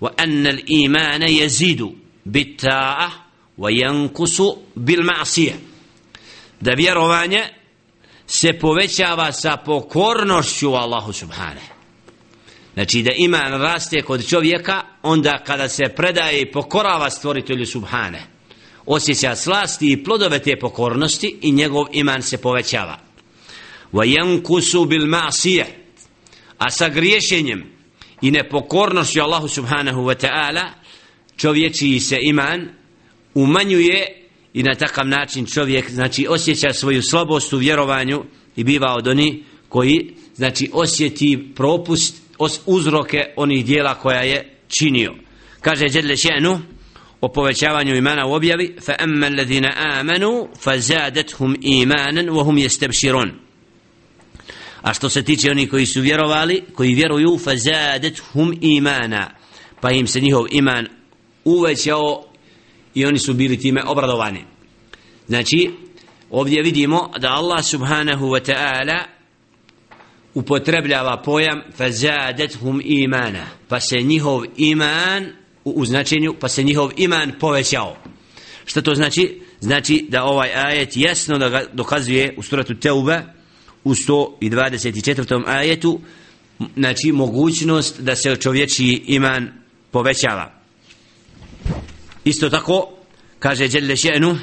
وأن الإيمان يزيد بالطاعة وينقص بالمعصية da vjerovanje se povećava sa pokornošću Allahu subhane. Znači da iman raste kod čovjeka onda kada se predaje i pokorava stvoritelju subhane. Osjeća slasti i plodove te pokornosti i njegov iman se povećava. وَيَنْكُسُ بِالْمَعْصِيَةِ A sa griješenjem i nepokornošću Allahu subhanahu wa ta'ala čovječiji se iman umanjuje i na takav način čovjek znači osjeća svoju slabost u vjerovanju i biva od oni koji znači osjeti propust os, uzroke onih dijela koja je činio. Kaže Đedle Še'nu o povećavanju imana u objavi fa amma alladhina amanu fa zadethum imanan wa hum yastabshirun a što se tiče oni koji su vjerovali koji vjeruju fa zadethum imana. Pa im se njihov iman uvećao i oni su bili time obradovani. Znači ovdje vidimo da Allah subhanahu wa ta'ala upotrebljava pojam fazadethum imana. Pa se njihov iman u značenju pa se njihov iman povećao. Što to znači? Znači da ovaj ajet jasno da ga dokazuje u suratu Teuba u 124. ajetu znači mogućnost da se čovječiji iman povećava isto tako kaže Jelle še'nu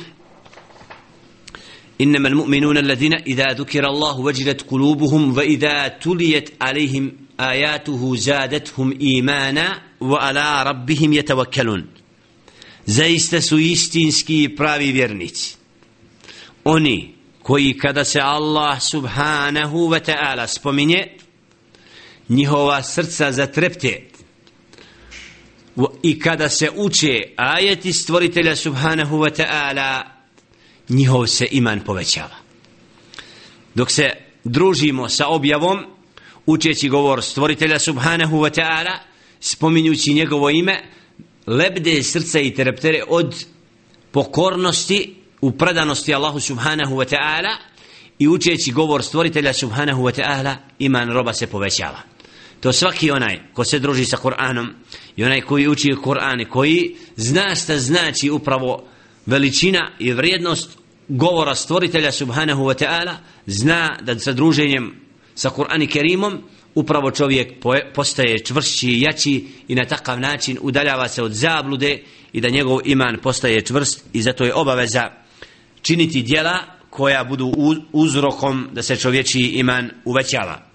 إنما المؤمنون الذين إذا ذكر الله وجلت قلوبهم وإذا تليت عليهم آياته زادتهم إيمانا وعلى ربهم يتوكلون zaista su istinski i pravi vjernici oni koji kada se Allah subhanahu wa ta'ala spominje njihova srca zatrepte. I kada se uče ajeti stvoritelja subhanahu wa ta'ala njihov se iman povećava. Dok se družimo sa objavom učeći govor stvoritelja subhanahu wa ta'ala spominjući njegovo ime lebde srca i tereptere od pokornosti u predanosti Allahu subhanahu wa ta'ala i učeći govor stvoritelja subhanahu wa ta'ala iman roba se povećava. To svaki onaj ko se druži sa Kur'anom i onaj koji uči Kur'an i koji zna šta znači upravo veličina i vrijednost govora stvoritelja subhanahu wa ta'ala zna da sa druženjem sa Kur'an i Kerimom upravo čovjek postaje čvršći i jači i na takav način udaljava se od zablude i da njegov iman postaje čvrst i zato je obaveza činiti djela koja budu uzrokom da se čovječi iman uvećava.